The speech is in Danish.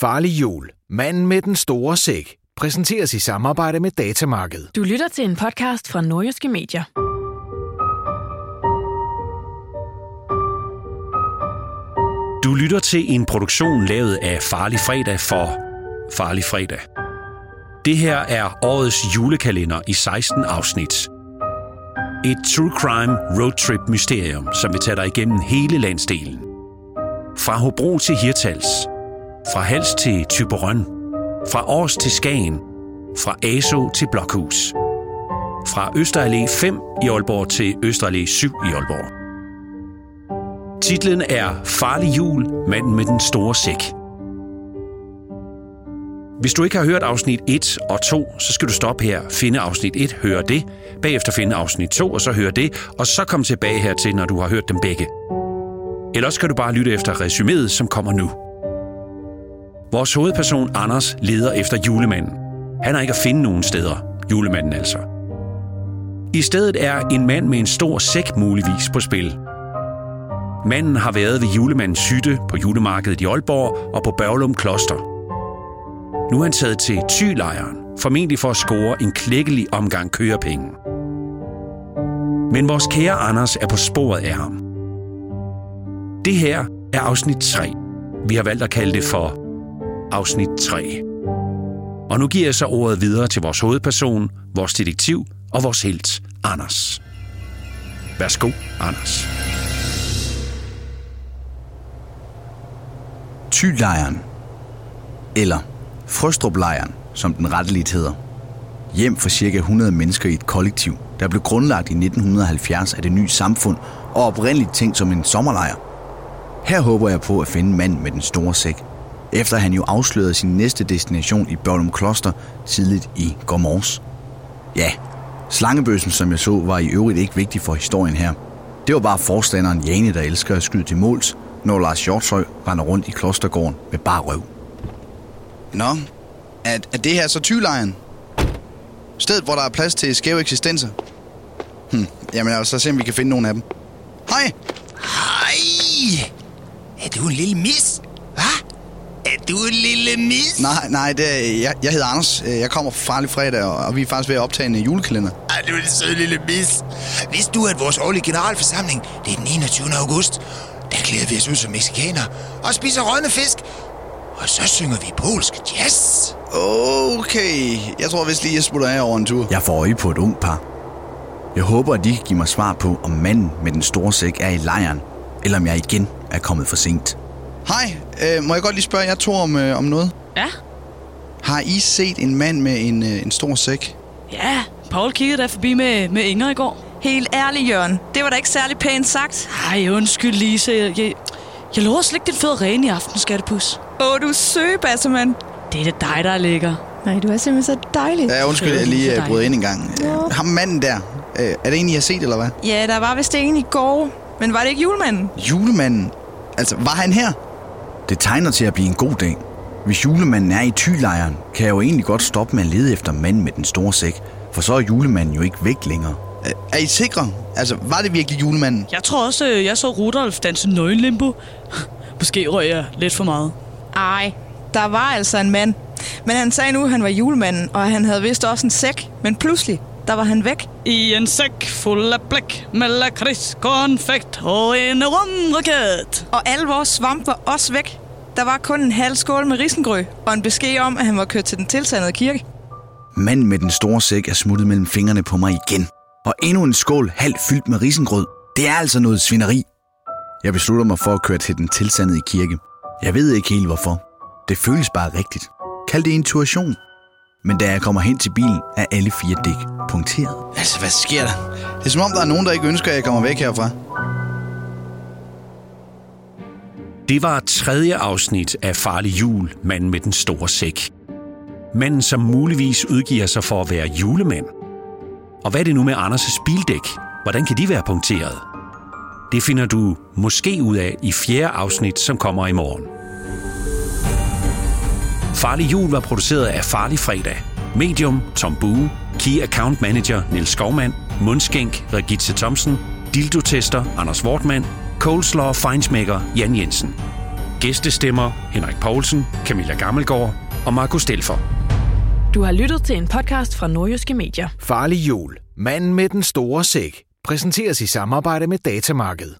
Farlig jul. Manden med den store sæk. Præsenteres i samarbejde med Datamarked. Du lytter til en podcast fra Nordjyske Medier. Du lytter til en produktion lavet af Farlig Fredag for Farlig Fredag. Det her er årets julekalender i 16 afsnit. Et true crime roadtrip mysterium, som vil tage dig igennem hele landsdelen. Fra Hobro til Hirtals. Fra Hals til Typerøn. Fra Års til Skagen. Fra Aso til Blokhus. Fra Østerallé 5 i Aalborg til Østerallé 7 i Aalborg. Titlen er Farlig jul, manden med den store sæk. Hvis du ikke har hørt afsnit 1 og 2, så skal du stoppe her, finde afsnit 1, høre det, bagefter finde afsnit 2, og så høre det, og så komme tilbage hertil, når du har hørt dem begge. Ellers kan du bare lytte efter resuméet, som kommer nu. Vores hovedperson Anders leder efter julemanden. Han er ikke at finde nogen steder, julemanden altså. I stedet er en mand med en stor sæk muligvis på spil. Manden har været ved julemandens hytte på julemarkedet i Aalborg og på Børglum Kloster. Nu er han taget til Tylejren, formentlig for at score en klækkelig omgang kørepenge. Men vores kære Anders er på sporet af ham. Det her er afsnit 3. Vi har valgt at kalde det for afsnit 3. Og nu giver jeg så ordet videre til vores hovedperson, vores detektiv og vores helt, Anders. Værsgo, Anders. Tylejren, eller Frøstruplejren, som den retteligt hedder. Hjem for ca. 100 mennesker i et kollektiv, der blev grundlagt i 1970 af det nye samfund og oprindeligt tænkt som en sommerlejr. Her håber jeg på at finde manden med den store sæk, efter han jo afslørede sin næste destination i Børlum Kloster tidligt i går morges. Ja, slangebøssen, som jeg så, var i øvrigt ikke vigtig for historien her. Det var bare forstanderen Jane, der elsker at skyde til måls, når Lars Hjortshøj render rundt i klostergården med bare røv. Nå, er, er det her så tylejren? Stedet, hvor der er plads til skæve eksistenser? Hm, jamen altså, så se om vi kan finde nogle af dem. Hej! Hej! Er du en lille mis? Er du en lille mis? Nej, nej, det er, jeg, jeg hedder Anders. Jeg kommer fra Farlig Fredag, og, og vi er faktisk ved at optage en øh, julekalender. Er du en sød lille mis? Vidste du, at vores årlige generalforsamling, det er den 21. august, der klæder vi os ud som mexikanere og spiser rådne fisk. Og så synger vi polsk jazz. Okay, jeg tror vist lige, jeg smutter af over en tur. Jeg får øje på et ung par. Jeg håber, at de kan give mig svar på, om manden med den store sæk er i lejren, eller om jeg igen er kommet for sent. Hej, øh, må jeg godt lige spørge jer to om, øh, om noget? Ja, Har I set en mand med en, øh, en stor sæk? ja. Paul kiggede der forbi med, med Inger i går. Helt ærligt, Jørgen. Det var da ikke særlig pænt sagt. Ej, undskyld, Lise. Jeg, jeg, jeg lover slet ikke din fede rene i aften, skattepus. Åh, du er søg, Bassermann. Det er det dig, der ligger. Nej, du er simpelthen så dejlig. Ja, undskyld, jeg lige øh, brød ind en gang. Øh, ham manden der, øh, er det en, I har set, eller hvad? Ja, der var vist en i går. Men var det ikke julemanden? Julemanden? Altså, var han her? Det tegner til at blive en god dag. Hvis julemanden er i tylejren, kan jeg jo egentlig godt stoppe med at lede efter manden med den store sæk, for så er julemanden jo ikke væk længere. Øh, Er I sikre? Altså, var det virkelig julemanden? Jeg tror også, øh, jeg så Rudolf danse nøgenlimbo. Måske røg jeg lidt for meget. Ej, der var altså en mand. Men han sagde nu, at han var julemanden, og han havde vist også en sæk. Men pludselig, der var han væk. I en sæk fuld af blæk med lakrids, konfekt og en rumraket. Og alle vores svamp var også væk. Der var kun en halv skål med risengrød, og en besked om, at han var kørt til den tilsandede kirke. Manden med den store sæk er smuttet mellem fingrene på mig igen. Og endnu en skål halvt fyldt med risengrød. Det er altså noget svineri. Jeg beslutter mig for at køre til den tilsandede kirke. Jeg ved ikke helt hvorfor. Det føles bare rigtigt. Kald det intuition. Men da jeg kommer hen til bilen, er alle fire dæk punkteret. Altså, hvad sker der? Det er som om, der er nogen, der ikke ønsker, at jeg kommer væk herfra. Det var tredje afsnit af Farlig Jul, manden med den store sæk. Manden, som muligvis udgiver sig for at være julemand. Og hvad er det nu med Anders' bildæk? Hvordan kan de være punkteret? Det finder du måske ud af i fjerde afsnit, som kommer i morgen. Farlig Jul var produceret af Farlig Fredag. Medium Tom Bue, Key Account Manager Nils Skovmand, Mundskænk Regitze Thomsen, Dildo-tester Anders Wortmann, Coleslaw Feinsmaker Jan Jensen. Gæstestemmer Henrik Poulsen, Camilla Gammelgaard og Markus Stelfer. Du har lyttet til en podcast fra Nordjyske Medier. Farlig jul. Manden med den store sæk. Præsenteres i samarbejde med Datamarked.